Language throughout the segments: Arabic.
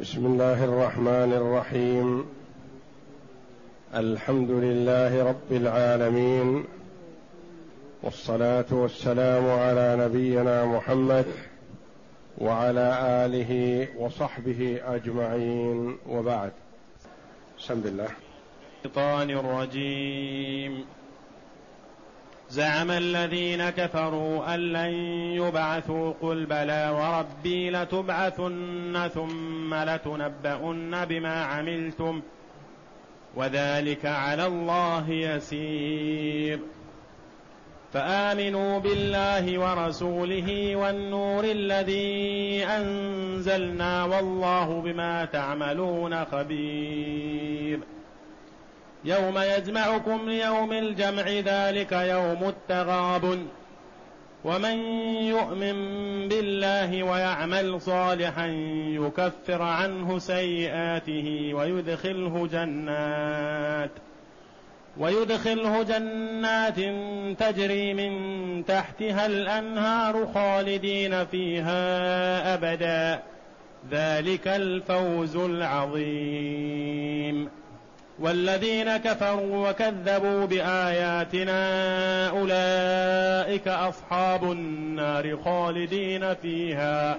بسم الله الرحمن الرحيم. الحمد لله رب العالمين. والصلاة والسلام على نبينا محمد وعلى آله وصحبه أجمعين. وبعد. بسم الله. الشيطان الرجيم. زعم الذين كفروا أن لن يبعثوا قل بلى وربي لتبعثن ثم لتنبؤن بما عملتم وذلك على الله يسير. فآمنوا بالله ورسوله والنور الذي أنزلنا والله بما تعملون خبير. يوم يجمعكم ليوم الجمع ذلك يوم التغابن. ومن يؤمن بالله ويعمل صالحا يكفر عنه سيئاته ويدخله جنات ويدخله جنات تجري من تحتها الأنهار خالدين فيها أبدا. ذلك الفوز العظيم. والذين كفروا وكذبوا بآياتنا أولئك أصحاب النار خالدين فيها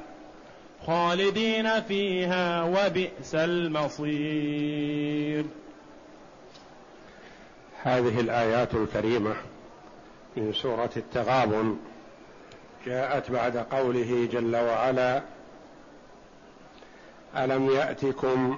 خالدين فيها وبئس المصير. هذه الآيات الكريمة من سورة التغابن جاءت بعد قوله جل وعلا ألم يأتكم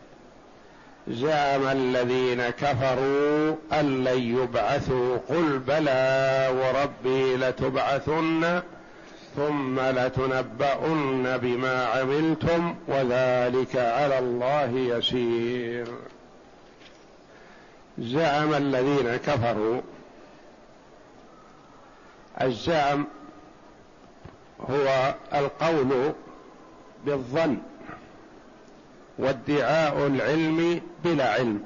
زعم الذين كفروا أن لن يبعثوا قل بلى وربي لتبعثن ثم لتنبؤن بما عملتم وذلك على الله يسير. زعم الذين كفروا الزعم هو القول بالظن وادعاء العلم بلا علم.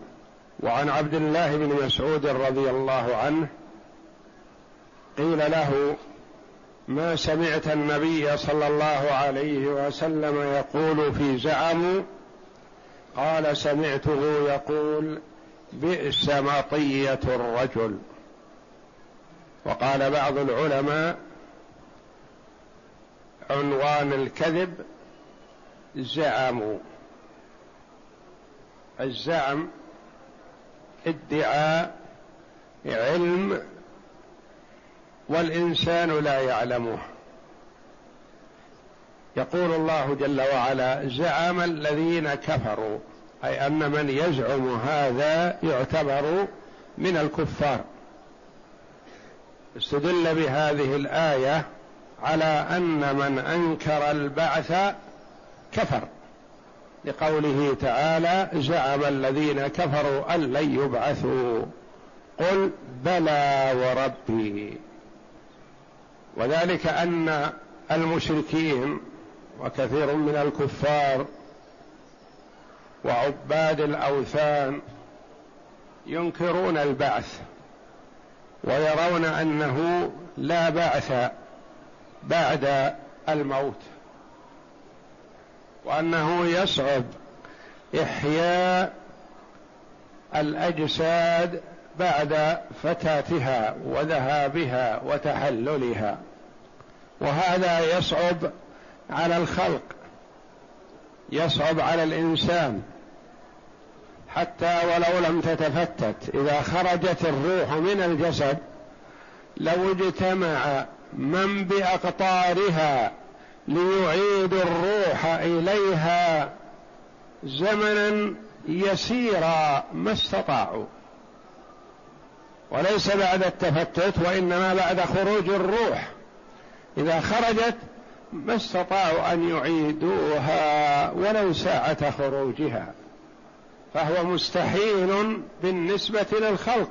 وعن عبد الله بن مسعود رضي الله عنه قيل له ما سمعت النبي صلى الله عليه وسلم يقول في زعم؟ قال سمعته يقول بئس مطية الرجل. وقال بعض العلماء عنوان الكذب زعموا. الزعم ادعاء علم والإنسان لا يعلمه. يقول الله جل وعلا زعم الذين كفروا أي أن من يزعم هذا يعتبر من الكفار. استدل بهذه الآية على أن من أنكر البعث كفر. لقوله تعالى زعم الذين كفروا أن لن يبعثوا. قل بلى وربي. وذلك أن المشركين وكثير من الكفار وعباد الأوثان ينكرون البعث ويرون أنه لا بعث بعد الموت. وأنه يصعب إحياء الأجساد بعد فتاتها وذهابها وتحللها. وهذا يصعب على الخلق يصعب على الإنسان. حتى ولو لم تتفتت إذا خرجت الروح من الجسد لو اجتمع من بأقطارها ليعيد الروح إليها زمنا يسيرا ما استطاعوا. وليس بعد التفتت وإنما بعد خروج الروح. إذا خرجت ما استطاعوا أن يعيدوها ولو ساعة خروجها. فهو مستحيل بالنسبة للخلق.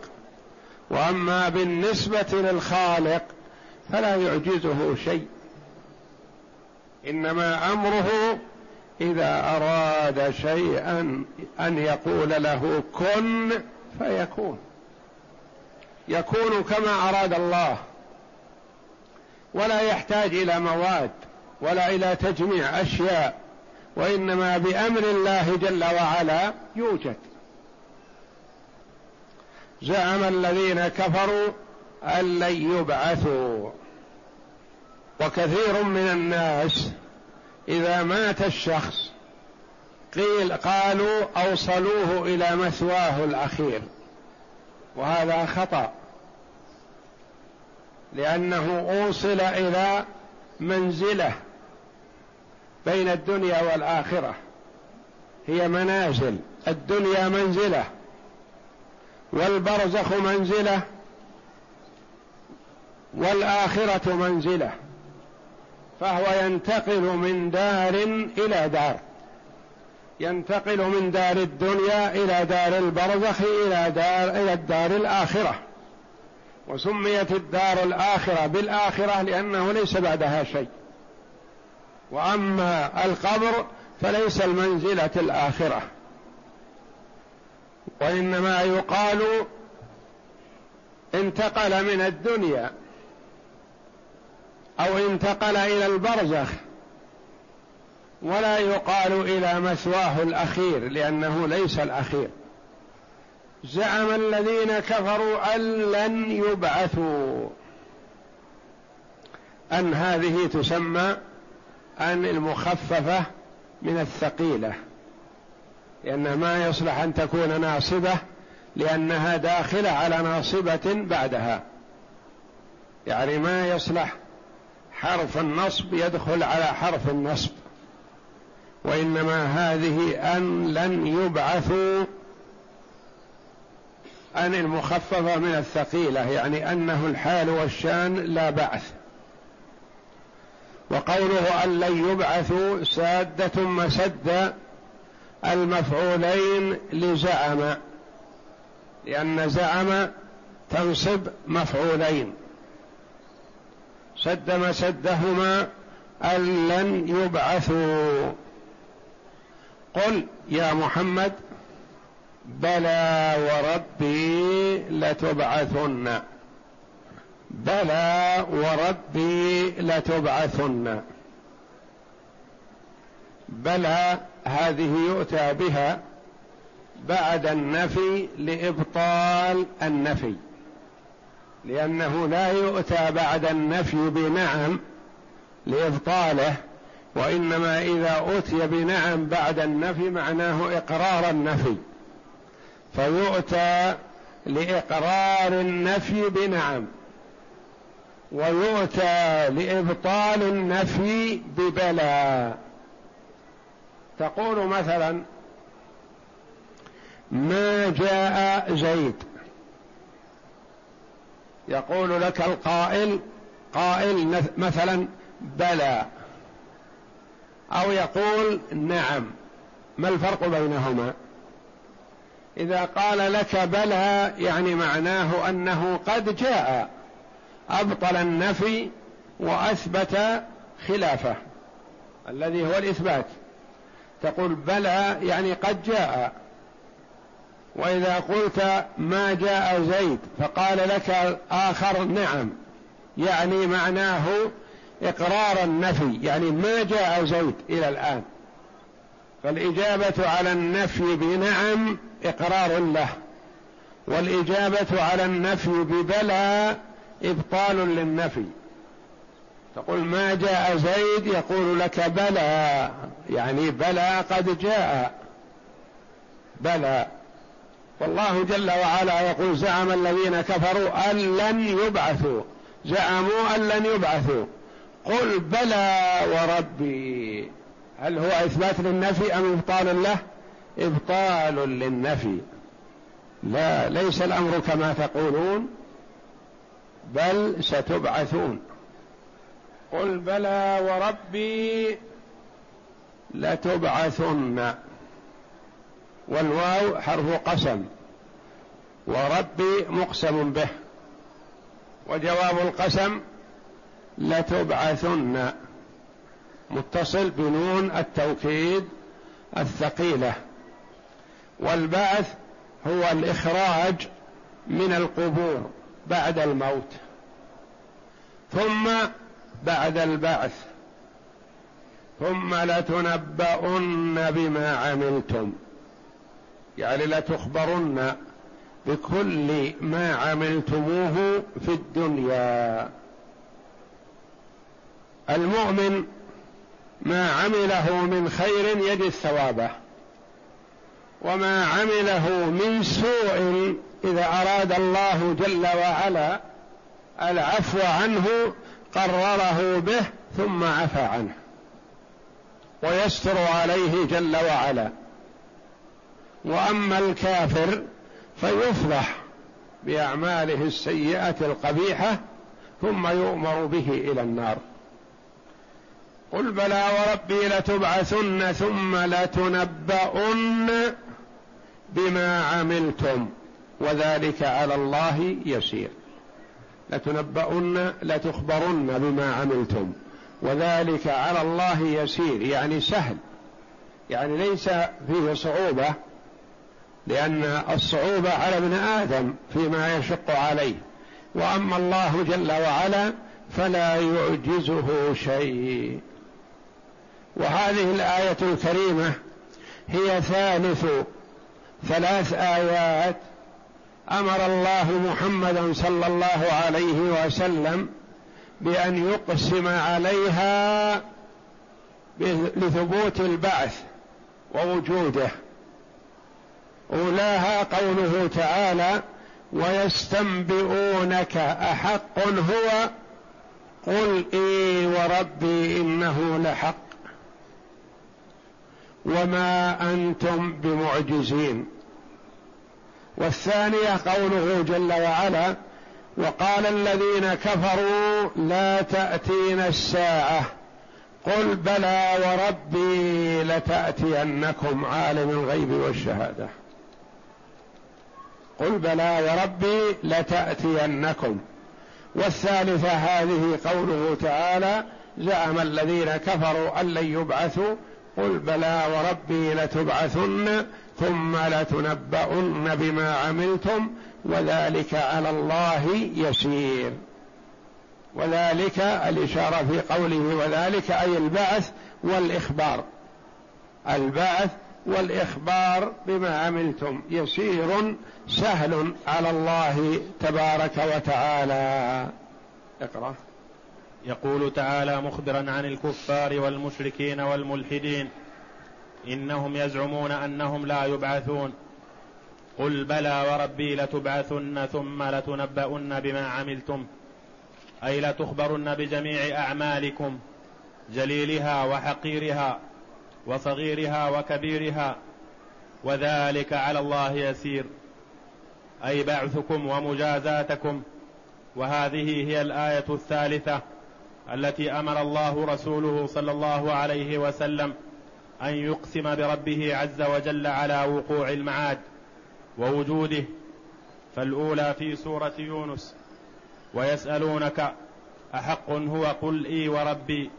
وأما بالنسبة للخالق فلا يعجزه شيء. إنما أمره إذا أراد شيئا أن يقول له كن فيكون. يكون كما أراد الله. ولا يحتاج إلى مواد ولا إلى تجميع أشياء وإنما بأمر الله جل وعلا يوجد. زعم الذين كفروا أن لن يبعثوا. وكثير من الناس إذا مات الشخص قيل قالوا أوصلوه إلى مثواه الأخير وهذا خطأ. لأنه أوصل إلى منزله بين الدنيا والآخرة هي منازل الدنيا منزلة والبرزخ منزلة والآخرة منزلة. فهو ينتقل من دار إلى دار. ينتقل من دار الدنيا إلى دار البرزخ إلى دار إلى الدار الآخرة. وسميت الدار الآخرة بالآخرة لأنه ليس بعدها شيء. وأما القبر فليس المنزلة الآخرة. وإنما يقال انتقل من الدنيا أو انتقل إلى البرزخ ولا يقال إلى مثواه الأخير لأنه ليس الأخير. زعم الذين كفروا أن لن يبعثوا. أن هذه تسمى أن المخففة من الثقيلة لأن ما يصلح أن تكون ناصبة لأنها داخلة على ناصبة بعدها. يعني ما يصلح حرف النصب يدخل على حرف النصب. وإنما هذه أن لن يبعثوا أن المخففة من الثقيلة يعني أنه الحال والشان لا بعث. وقوله أن لن يبعثوا سادة مسد المفعولين لزعم لأن زعم تنصب مفعولين. سد مسدهما أن لن يبعثوا. قل يا محمد بلى وربي لتبعثن. بلى وربي لتبعثن. بلى هذه يؤتى بها بعد النفي لإبطال النفي. لأنه لا يؤتى بعد النفي بنعم لإبطاله وإنما إذا اتي بنعم بعد النفي معناه إقرار النفي. فيؤتى لإقرار النفي بنعم ويؤتى لإبطال النفي ببلى تقول مثلا ما جاء زيد؟ يقول لك القائل قائل مثلا بلى أو يقول نعم. ما الفرق بينهما؟ إذا قال لك بلى يعني معناه أنه قد جاء أبطل النفي وأثبت خلافه الذي هو الإثبات. تقول بلى يعني قد جاء. وإذا قلت ما جاء زيد فقال لك آخر نعم يعني معناه إقرار النفي يعني ما جاء زيد إلى الآن. فالإجابة على النفي بنعم إقرار له والإجابة على النفي ببلى إبطال للنفي. تقول ما جاء زيد يقول لك بلى يعني بلى قد جاء بلى والله جل وعلا يقول زعم الذين كفروا أن لن يبعثوا. زعموا أن لن يبعثوا. قل بلى وربي. هل هو إثبات للنفي أم إبطال له؟ إبطال للنفي. لا ليس الأمر كما تقولون بل ستبعثون. قل بلى وربي لتبعثن. والواو حرف قسم. وربي مقسم به. وجواب القسم لتبعثن. متصل بنون التوكيد الثقيلة. والبعث هو الإخراج من القبور بعد الموت. ثم بعد البعث. ثم لتنبؤن بما عملتم. يعني لتخبرن بكل ما عملتموه في الدنيا. المؤمن ما عمله من خير يجد ثوابه وما عمله من سوء إذا أراد الله جل وعلا العفو عنه قرره به ثم عفى عنه ويستر عليه جل وعلا. وأما الكافر فيفضح بأعماله السيئة القبيحة ثم يؤمر به إلى النار. قل بلى وربي لتبعثن ثم لتنبؤن بما عملتم وذلك على الله يسير. لتنبؤن لتخبرن بما عملتم وذلك على الله يسير يعني سهل يعني ليس فيه صعوبة لأن الصعوبة على ابن آدم فيما يشق عليه. وأما الله جل وعلا فلا يعجزه شيء. وهذه الآية الكريمة هي ثالث ثلاث آيات أمر الله محمدا صلى الله عليه وسلم بأن يقسم عليها لثبوت البعث ووجوده. اولاها قوله تعالى ويستنبئونك أحق هو قل إي وربي إنه لحق وما أنتم بمعجزين. والثانية قوله جل وعلا وقال الذين كفروا لا تأتينا الساعة قل بلى وربي لتأتينكم عالم الغيب والشهادة. قل بلى وربي لتأتينكم. والثالثة هذه قوله تعالى زعم الذين كفروا أن لن يبعثوا. قل بلى وربي لتبعثن ثم لتنبؤن بما عملتم. وذلك على الله يسير. وذلك الإشارة في قوله وذلك أي البعث والإخبار. البعث والإخبار بما عملتم يسير سهل على الله تبارك وتعالى. اقرأ. يقول تعالى مخبرا عن الكفار والمشركين والملحدين إنهم يزعمون أنهم لا يبعثون. قل بلى وربي لتبعثن ثم لتنبؤن بما عملتم. أي لتخبرن بجميع أعمالكم جليلها وحقيرها. وصغيرها وكبيرها وذلك على الله يسير. أي بعثكم ومجازاتكم. وهذه هي الآية الثالثة التي أمر الله رسوله صلى الله عليه وسلم أن يقسم بربه عز وجل على وقوع المعاد ووجوده. فالأولى في سورة يونس ويسألونك أحق هو قل إي وربي.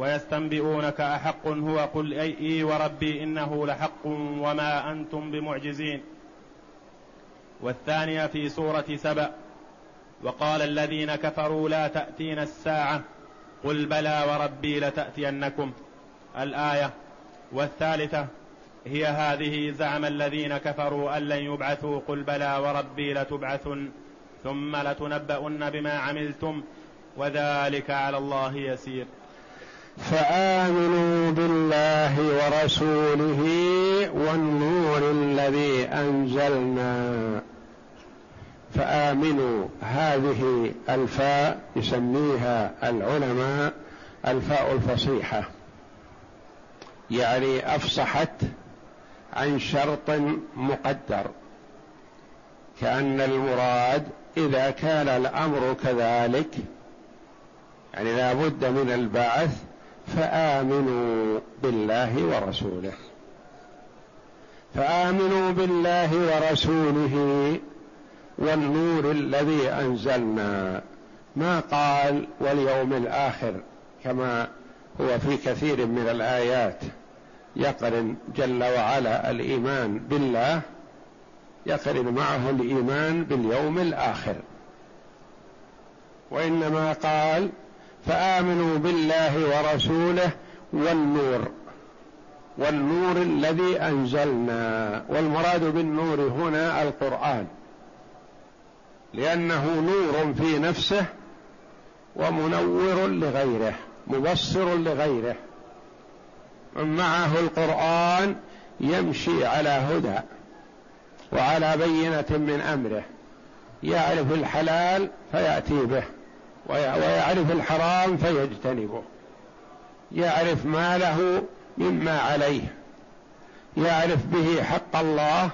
ويستنبئونك أحق هو قل اي إي وربي إنه لحق وما أنتم بمعجزين. والثانية في سورة سبأ وقال الذين كفروا لا تأتين الساعة قل بلى وربي لتأتينكم. الآية والثالثة هي هذه زعم الذين كفروا أن لن يبعثوا قل بلى وربي لتبعثن ثم لتنبؤن بما عملتم وذلك على الله يسير. فآمنوا بالله ورسوله والنور الذي أنزلنا. فآمنوا. هذه الفاء يسميها العلماء الفاء الفصيحة. يعني أفصحت عن شرط مقدر. كأن المراد إذا كان الأمر كذلك يعني لا بد من البعث فآمنوا بالله ورسوله. فآمنوا بالله ورسوله والنور الذي أنزلنا. ما قال واليوم الآخر كما هو في كثير من الآيات. يقرن جل وعلا الإيمان بالله يقرن معه الإيمان باليوم الآخر. وإنما قال فآمنوا بالله ورسوله والنور والنور الذي أنزلنا والمراد بالنور هنا القرآن لأنه نور في نفسه ومنور لغيره مبصر لغيره. من معه القرآن يمشي على هدى وعلى بينة من أمره يعرف الحلال فيأتي به. ويعرف الحرام فيجتنبه. يعرف ما له مما عليه. يعرف به حق الله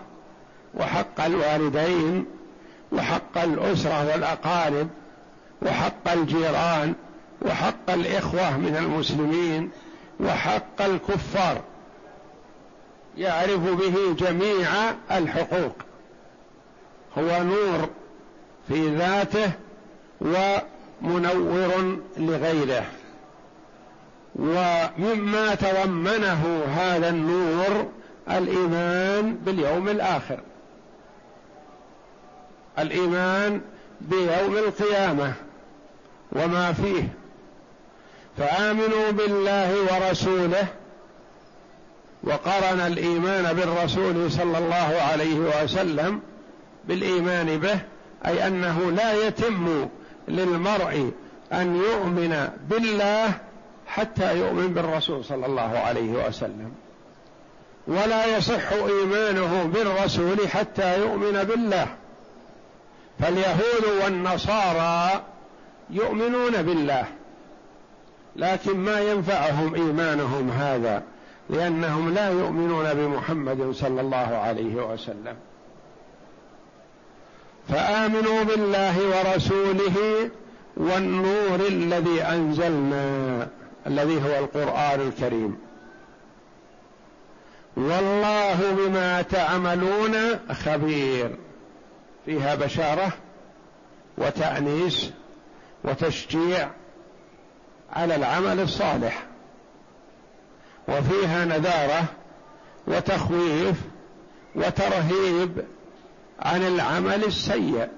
وحق الوالدين وحق الأسرة والأقارب وحق الجيران وحق الإخوة من المسلمين وحق الكفار. يعرف به جميع الحقوق. هو نور في ذاته ومنور لغيره. ومما تضمنه هذا النور الإيمان باليوم الآخر. الإيمان بيوم القيامة وما فيه. فآمنوا بالله ورسوله وقرن الإيمان بالرسول صلى الله عليه وسلم بالإيمان به أي أنه لا يتم للمرء أن يؤمن بالله حتى يؤمن بالرسول صلى الله عليه وسلم. ولا يصح إيمانه بالرسول حتى يؤمن بالله. فاليهود والنصارى يؤمنون بالله لكن ما ينفعهم إيمانهم هذا لأنهم لا يؤمنون بمحمد صلى الله عليه وسلم. فآمنوا بالله ورسوله والنور الذي أنزلنا الذي هو القرآن الكريم. والله بما تعملون خبير. فيها بشارة وتأنيس وتشجيع على العمل الصالح. وفيها نذارة وتخويف وترهيب عن العمل السيء.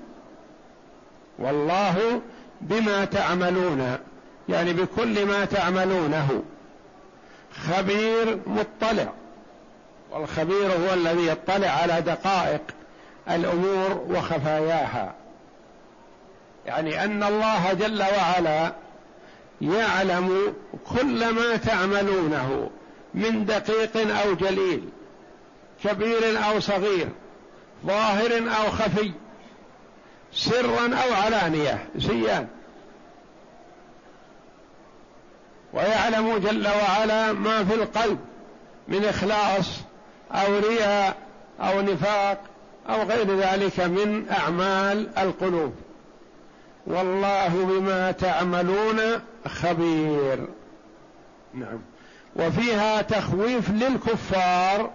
والله بما تعملون يعني بكل ما تعملونه خبير مطلع. والخبير هو الذي يطلع على دقائق الأمور وخفاياها. يعني أن الله جل وعلا يعلم كل ما تعملونه من دقيق أو جليل كبير أو صغير. ظاهر أو خفي سرا أو علانية سيان. ويعلم جل وعلا ما في القلب من إخلاص أو رياء أو نفاق أو غير ذلك من أعمال القلوب. والله بما تعملون خبير. نعم. وفيها تخويف للكفار.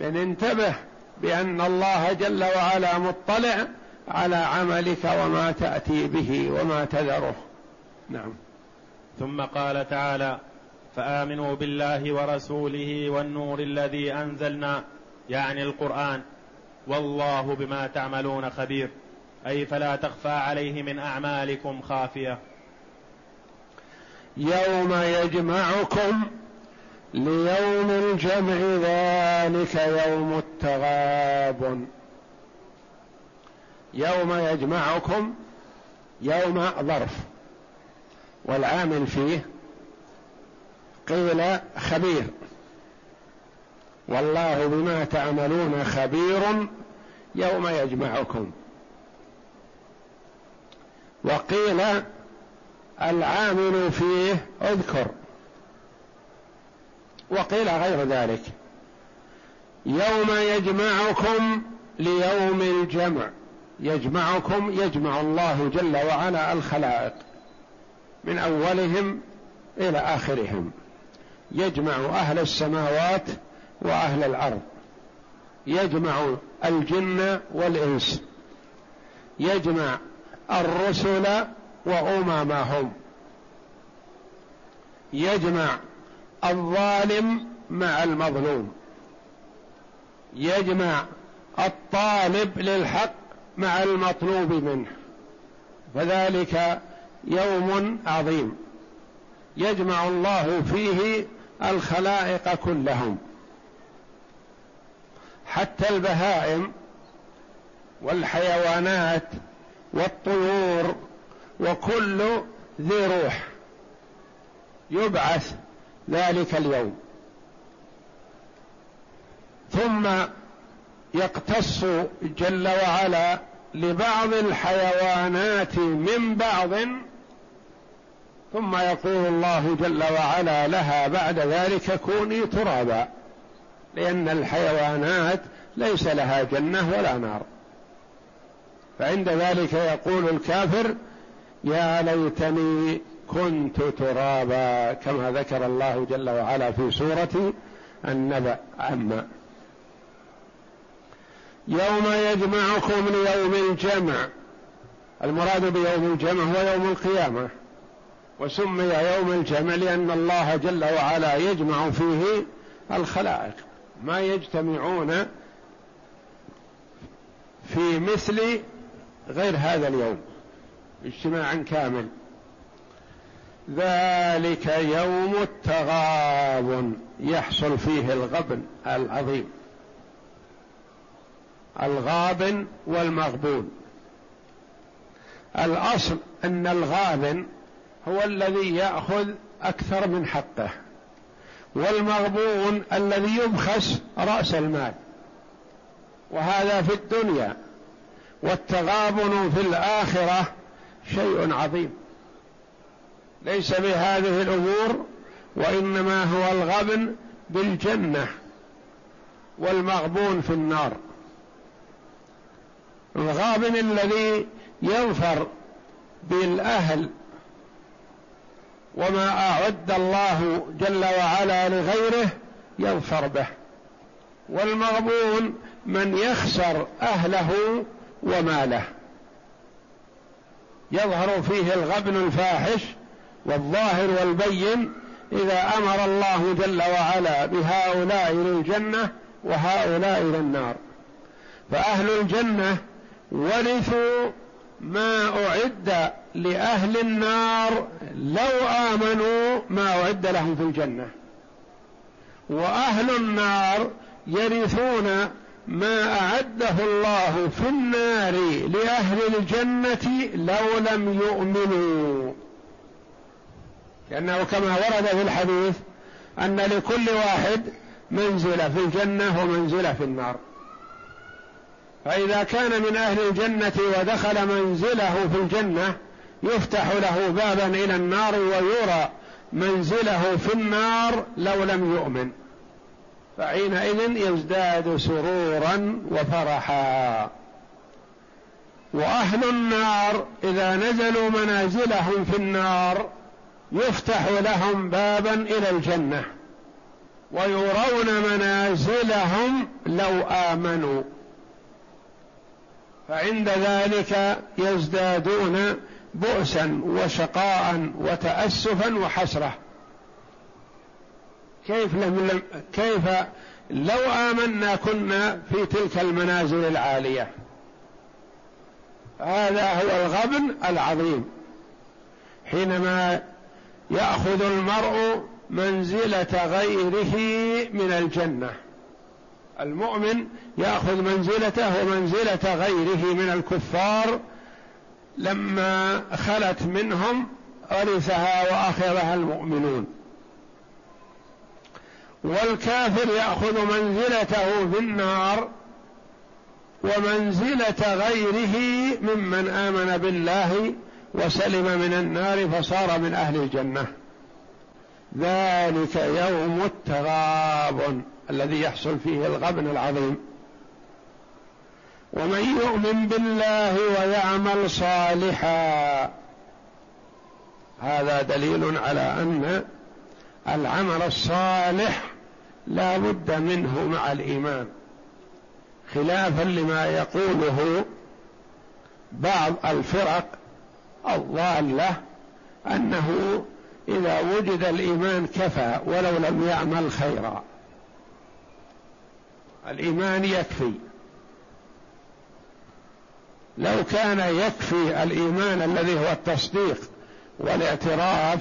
لأن انتبه. بأن الله جل وعلا مطلع على عملك وما تأتي به وما تذره. نعم. ثم قال تعالى فآمنوا بالله ورسوله والنور الذي أنزلنا يعني القرآن. والله بما تعملون خبير. أي فلا تخفى عليه من أعمالكم خافية. يوم يجمعكم ليوم الجمع ذلك يوم التغابن. يوم يجمعكم يوم ظرف والعامل فيه قيل خبير. والله بما تعملون خبير يوم يجمعكم. وقيل العامل فيه اذكر وقيل غير ذلك. يوم يجمعكم ليوم الجمع. يجمعكم يجمع الله جل وعلا الخلائق. من أولهم إلى آخرهم. يجمع أهل السماوات وأهل الأرض. يجمع الجن والإنس. يجمع الرسل وأممهم يجمع الظالم مع المظلوم. يجمع الطالب للحق مع المطلوب منه. فذلك يوم عظيم. يجمع الله فيه الخلائق كلهم. حتى البهائم والحيوانات والطيور وكل ذي روح يبعث ذلك اليوم. ثم يقتص جل وعلا لبعض الحيوانات من بعض ثم يقول الله جل وعلا لها بعد ذلك كوني ترابا لأن الحيوانات ليس لها جنة ولا نار. فعند ذلك يقول الكافر يا ليتني كنت ترابا كما ذكر الله جل وعلا في سورة النبأ. عما يوم يجمعكم ليوم الجمع المراد بيوم الجمع هو يوم القيامة وسمي يوم الجمع لأن الله جل وعلا يجمع فيه الخلائق. ما يجتمعون في مثل غير هذا اليوم اجتماعا كامل ذلك يوم التغابن يحصل فيه الغبن العظيم. الغابن والمغبون. الأصل أن الغابن هو الذي يأخذ أكثر من حقه والمغبون الذي يبخس رأس المال. وهذا في الدنيا والتغابن في الآخرة شيء عظيم. ليس بهذه الأمور وإنما هو الغبن بالجنة والمغبون في النار. الغابن الذي يظفر بالأهل وما أعد الله جل وعلا لغيره يظفر به. والمغبون من يخسر أهله وماله. يظهر فيه الغبن الفاحش والظاهر والبين إذا أمر الله جل وعلا بهؤلاء للجنة وهؤلاء إلى النار فأهل الجنة ورثوا ما أعد لأهل النار لو آمنوا ما أعد لهم في الجنة. وأهل النار يرثون ما أعده الله في النار لأهل الجنة لو لم يؤمنوا. لأنه كما ورد في الحديث أن لكل واحد منزلة في الجنة ومنزلة في النار. فإذا كان من أهل الجنة ودخل منزله في الجنة يفتح له بابا إلى النار ويرى منزله في النار لو لم يؤمن. فحينئذ يزداد سرورا وفرحا. وأهل النار إذا نزلوا منازلهم في النار يفتح لهم بابا إلى الجنة ويرون منازلهم لو آمنوا. فعند ذلك يزدادون بؤسا وشقاء وتاسفا وحسرة. كيف لم كيف لو آمنا كنا في تلك المنازل العالية؟ هذا هو الغبن العظيم. حينما يأخذ المرء منزلة غيره من الجنة. المؤمن يأخذ منزلته ومنزلة غيره من الكفار لما خلت منهم ورثها وأخذها المؤمنون. والكافر يأخذ منزلته في النار ومنزلة غيره ممن آمن بالله وسلم من النار فصار من أهل الجنة. ذلك يوم التغابن الذي يحصل فيه الغبن العظيم. ومن يؤمن بالله ويعمل صالحا. هذا دليل على أن العمل الصالح لا بد منه مع الإيمان. خلافا لما يقوله بعض الفرق الضالة أنه إذا وجد الإيمان كفى ولو لم يعمل خيرا. الإيمان يكفي. لو كان يكفي الإيمان الذي هو التصديق والاعتراف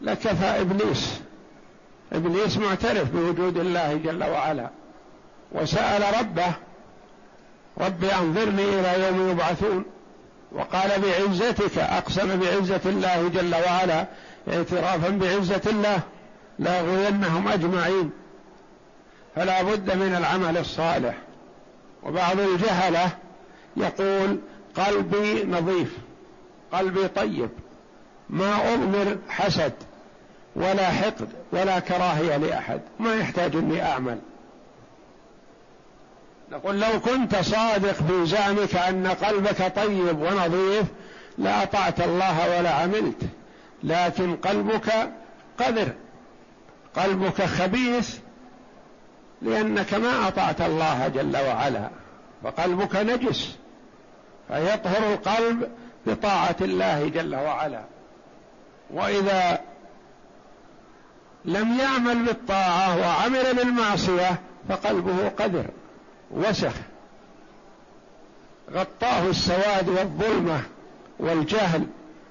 لكفى إبليس. إبليس معترف بوجود الله جل وعلا وسأل ربه رب أنظرني إلى يوم يبعثون. وقال بعزتك أقسم بعزة الله جل وعلا اعترافا بعزة الله لاغوينهم أجمعين. فلا بد من العمل الصالح. وبعض الجهلة يقول قلبي نظيف قلبي طيب ما أضمر حسد ولا حقد ولا كراهية لأحد ما يحتاج إني أعمل. نقول لو كنت صادق في زعمك أن قلبك طيب ونظيف لاطعت الله ولا عملت. لكن قلبك قذر قلبك خبيث لأنك ما أطعت الله جل وعلا فقلبك نجس. فيطهر القلب بطاعة الله جل وعلا. وإذا لم يعمل بالطاعة وعمل بالمعصية فقلبه قذر. وسخ. غطاه السواد والظلمة والجهل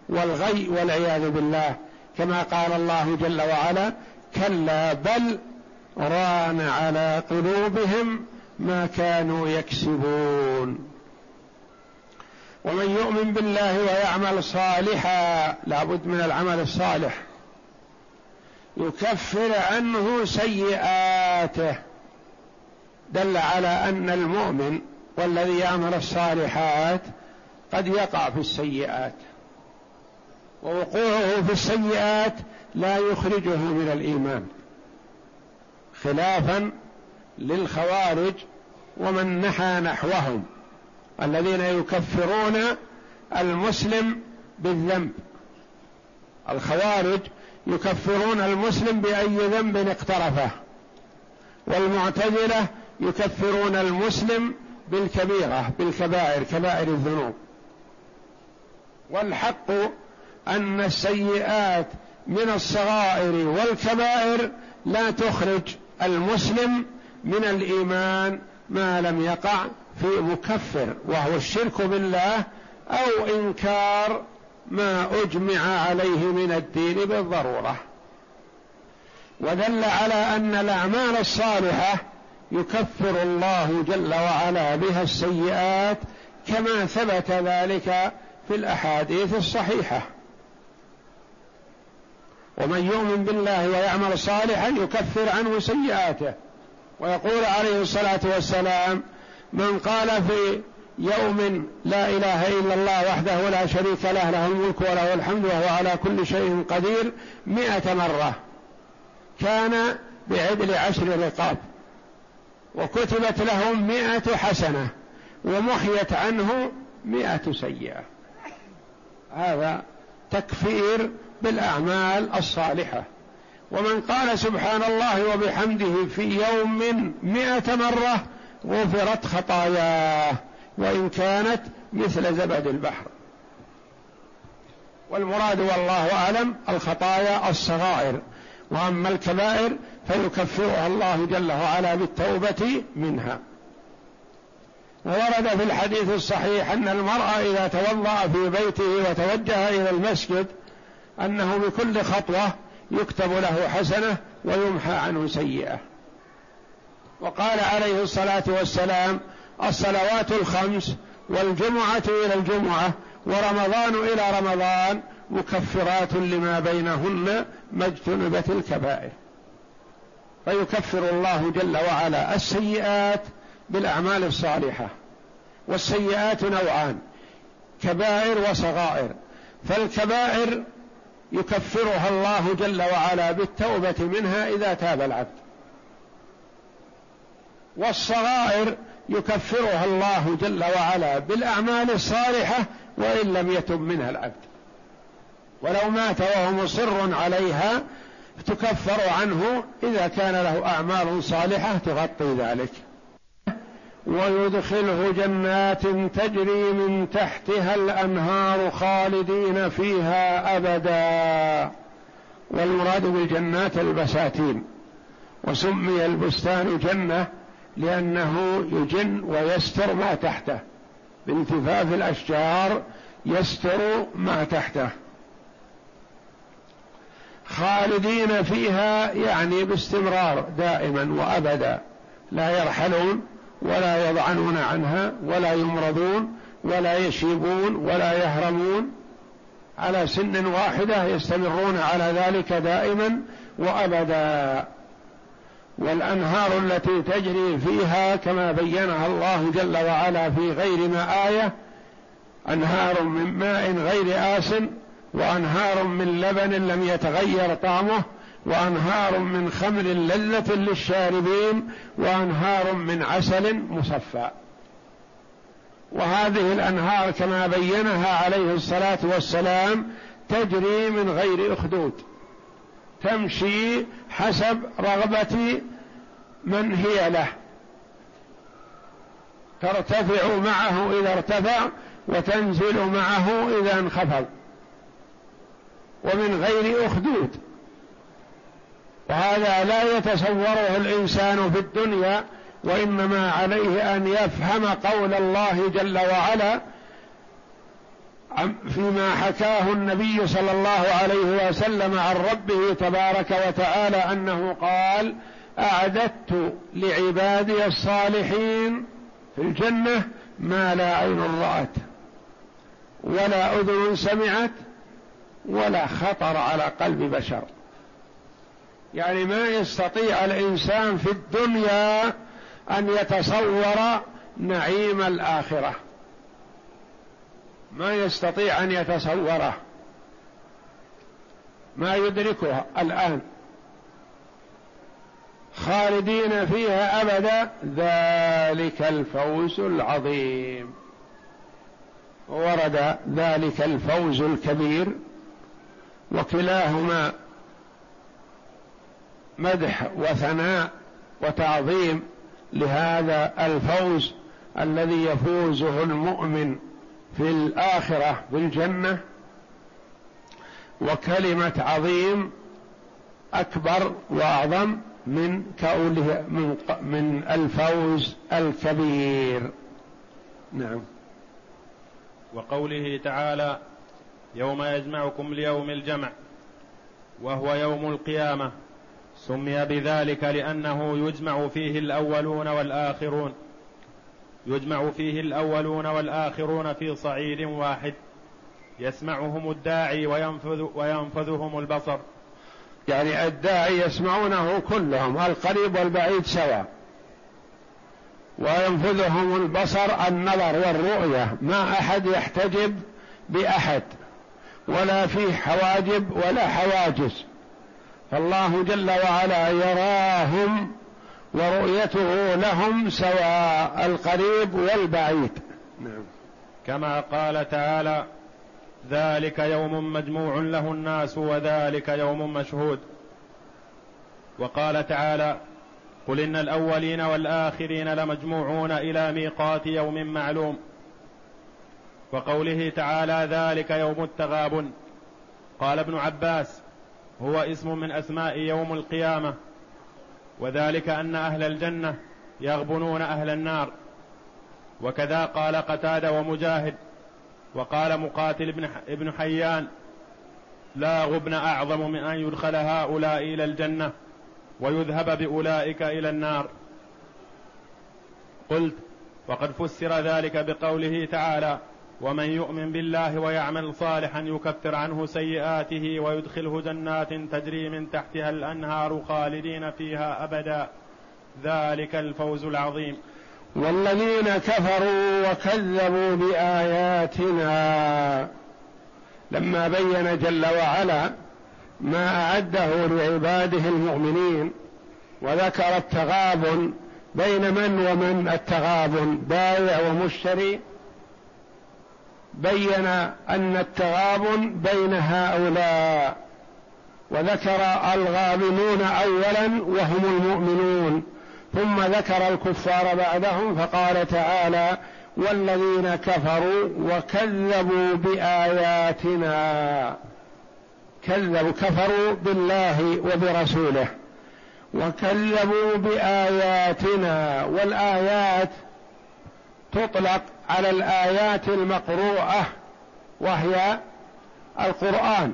والغي والعياذ بالله. كما قال الله جل وعلا كلا بل ران على قلوبهم ما كانوا يكسبون. ومن يؤمن بالله ويعمل صالحا لابد من العمل الصالح. يكفر عنه سيئاته. دل على أن المؤمن والذي يعمل الصالحات قد يقع في السيئات ووقوعه في السيئات لا يخرجه من الإيمان خلافا للخوارج ومن نحى نحوهم الذين يكفرون المسلم بالذنب. الخوارج يكفرون المسلم بأي ذنب اقترفه والمعتزلة يكفرون المسلم بالكبيرة بالكبائر كبائر الذنوب. والحق أن السيئات من الصغائر والكبائر لا تخرج المسلم من الإيمان ما لم يقع في مكفر وهو الشرك بالله أو إنكار ما أجمع عليه من الدين بالضرورة. ودل على أن الأعمال الصالحة يكفر الله جل وعلا بها السيئات كما ثبت ذلك في الأحاديث الصحيحة. ومن يؤمن بالله ويعمل صالحا يكفر عنه سيئاته. ويقول عليه الصلاة والسلام من قال في يوم لا إله إلا الله وحده لا شريك له له الملك وله الحمد وهو على كل شيء قدير مائه مرة كان بعدل عشر رقاب. وكتبت لهم مائة حسنة ومحيت عنه مائة سيئة. هذا تكفير بالأعمال الصالحة. ومن قال سبحان الله وبحمده في يوم مئة مرة غفرت خطاياه وإن كانت مثل زبد البحر. والمراد والله أعلم الخطايا الصغائر. وأما الكبائر فيكفرها الله جل وعلا بالتوبة منها. وورد في الحديث الصحيح أن المرء إذا توضأ في بيته وتوجه إلى المسجد أنه بكل خطوة يكتب له حسنة ويمحى عنه سيئة. وقال عليه الصلاة والسلام الصلوات الخمس والجمعة إلى الجمعة ورمضان إلى رمضان مكفرات لما بينهن ما اجتنبت الكبائر. فيكفر الله جل وعلا السيئات بالأعمال الصالحة. والسيئات نوعان كبائر وصغائر. فالكبائر يكفرها الله جل وعلا بالتوبة منها إذا تاب العبد. والصغائر يكفرها الله جل وعلا بالأعمال الصالحة وإن لم يتب منها العبد. ولو مات وهو مصر عليها تكفر عنه إذا كان له أعمال صالحة تغطي ذلك. ويدخله جنات تجري من تحتها الأنهار خالدين فيها أبدا. والمراد بالجنات البساتين. وسمي البستان جنة لأنه يجن ويستر ما تحته. بانتفاف الأشجار يستر ما تحته. خالدين فيها يعني باستمرار دائما وأبدا. لا يرحلون ولا يضعنون عنها ولا يمرضون ولا يشيبون ولا يهرمون. على سن واحدة يستمرون على ذلك دائما وأبدا. والأنهار التي تجري فيها كما بينها الله جل وعلا في غير ما آية أنهار من ماء غير آس وأنهار من لبن لم يتغير طعمه وأنهار من خمر لذة للشاربين وأنهار من عسل مصفى. وهذه الأنهار كما بينها عليه الصلاة والسلام تجري من غير أخدود. تمشي حسب رغبة من هي له. ترتفع معه إذا ارتفع وتنزل معه إذا انخفض. ومن غير أخدود. وهذا لا يتصوره الإنسان في الدنيا وإنما عليه أن يفهم قول الله جل وعلا فيما حكاه النبي صلى الله عليه وسلم عن ربه تبارك وتعالى أنه قال أعددت لعبادي الصالحين في الجنة ما لا عين رأت ولا أذن سمعت ولا خطر على قلب بشر. يعني ما يستطيع الإنسان في الدنيا أن يتصور نعيم الآخرة. ما يستطيع أن يتصوره. ما يدركها الآن. خالدين فيها أبدا. ذلك الفوز العظيم. ورد ذلك الفوز الكبير. وكلاهما مدح وثناء وتعظيم لهذا الفوز الذي يفوزه المؤمن في الآخرة بالجنة. وكلمة عظيم أكبر وأعظم من كونه من من الفوز الكبير. نعم. وقوله تعالى يوم يجمعكم ليوم الجمع وهو يوم القيامة. سمي بذلك لأنه يجمع فيه الأولون والآخرون. يجمع فيه الأولون والآخرون في صعيد واحد. يسمعهم الداعي وينفذ وينفذهم البصر. يعني الداعي يسمعونه كلهم القريب والبعيد سواء. وينفذهم البصر النظر والرؤية. ما أحد يحتجب بأحد. ولا فيه حواجب ولا حواجز. فالله جل وعلا يراهم ورؤيته لهم سواء القريب والبعيد. نعم. كما قال تعالى ذلك يوم مجموع له الناس وذلك يوم مشهود. وقال تعالى قل إن الأولين والآخرين لمجموعون إلى ميقات يوم معلوم. وقوله تعالى ذلك يوم التغابن. قال ابن عباس هو اسم من أسماء يوم القيامة وذلك أن أهل الجنة يغبنون أهل النار. وكذا قال قتادة ومجاهد وقال مقاتل ابن حيان لا غبن أعظم من أن يدخل هؤلاء إلى الجنة ويذهب بأولئك إلى النار. قلت وقد فسر ذلك بقوله تعالى ومن يؤمن بالله ويعمل صالحا يكفر عنه سيئاته ويدخله جنات تجري من تحتها الأنهار خالدين فيها أبدا. ذلك الفوز العظيم. والذين كفروا وكذبوا بآياتنا لما بين جل وعلا ما أعده لعباده المؤمنين وذكر التغابن بين من ومن التغابن بائع ومشتري بين أن التغابن بين هؤلاء وذكر الغابنون اولا وهم المؤمنون. ثم ذكر الكفار بعدهم فقال تعالى والذين كفروا وكذبوا بآياتنا. كذبوا كفروا بالله وبرسوله. وكذبوا بآياتنا. والآيات تطلق على الآيات المقروءة وهي القرآن.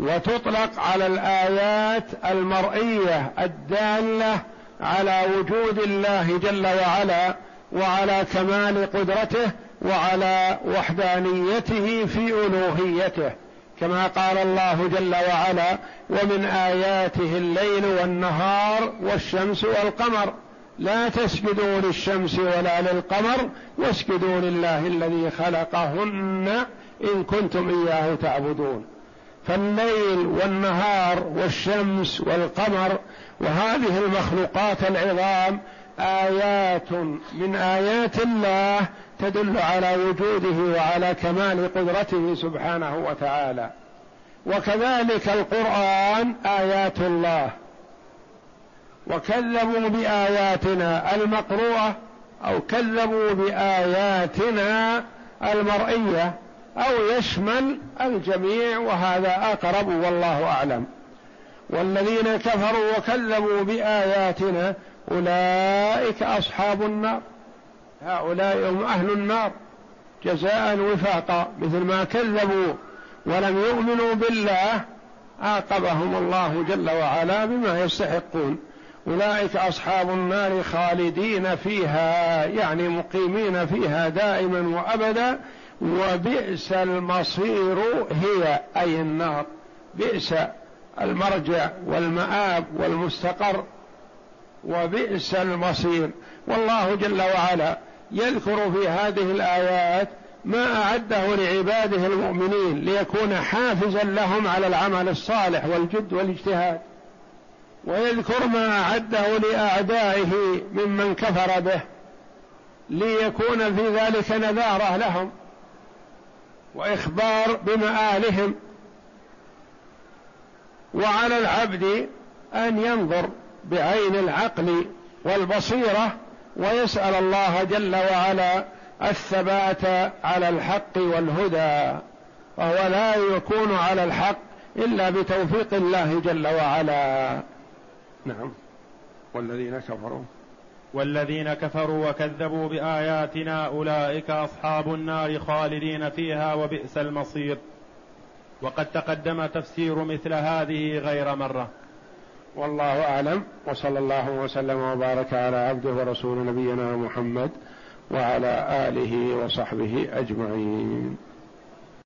وتطلق على الآيات المرئية الدالة على وجود الله جل وعلا وعلى كمال قدرته وعلى وحدانيته في ألوهيته. كما قال الله جل وعلا ومن آياته الليل والنهار والشمس والقمر لا تسجدوا للشمس ولا للقمر واسجدوا لله الذي خلقهن إن كنتم إياه تعبدون. فالليل والنهار والشمس والقمر وهذه المخلوقات العظام آيات من آيات الله تدل على وجوده وعلى كمال قدرته سبحانه وتعالى. وكذلك القرآن آيات الله. وكذبوا بآياتنا المقروءة أو كذبوا بآياتنا المرئية أو يشمل الجميع وهذا أقرب والله أعلم. والذين كفروا وكذبوا بآياتنا أولئك أصحاب النار هؤلاء هم أهل النار جزاء وفاقا مثل ما كذبوا ولم يؤمنوا بالله عاقبهم الله جل وعلا بما يستحقون. أولئك أصحاب النار خالدين فيها يعني مقيمين فيها دائما وابدا وبئس المصير هي أي النار. بئس المرجع والمآب والمستقر وبئس المصير. والله جل وعلا يذكر في هذه الآيات ما أعده لعباده المؤمنين ليكون حافزا لهم على العمل الصالح والجد والاجتهاد. ويذكر ما أعده لأعدائه ممن كفر به ليكون في ذلك نذارة لهم وإخبار بمآلهم. وعلى العبد أن ينظر بعين العقل والبصيرة ويسأل الله جل وعلا الثبات على الحق والهدى وهو لا يكون على الحق إلا بتوفيق الله جل وعلا. نعم. والذين كفروا. والذين كفروا وكذبوا بآياتنا أولئك أصحاب النار خالدين فيها وبئس المصير. وقد تقدم تفسير مثل هذه غير مرة. والله أعلم. وصلى الله وسلم وبارك على عبده ورسول نبينا محمد وعلى آله وصحبه أجمعين.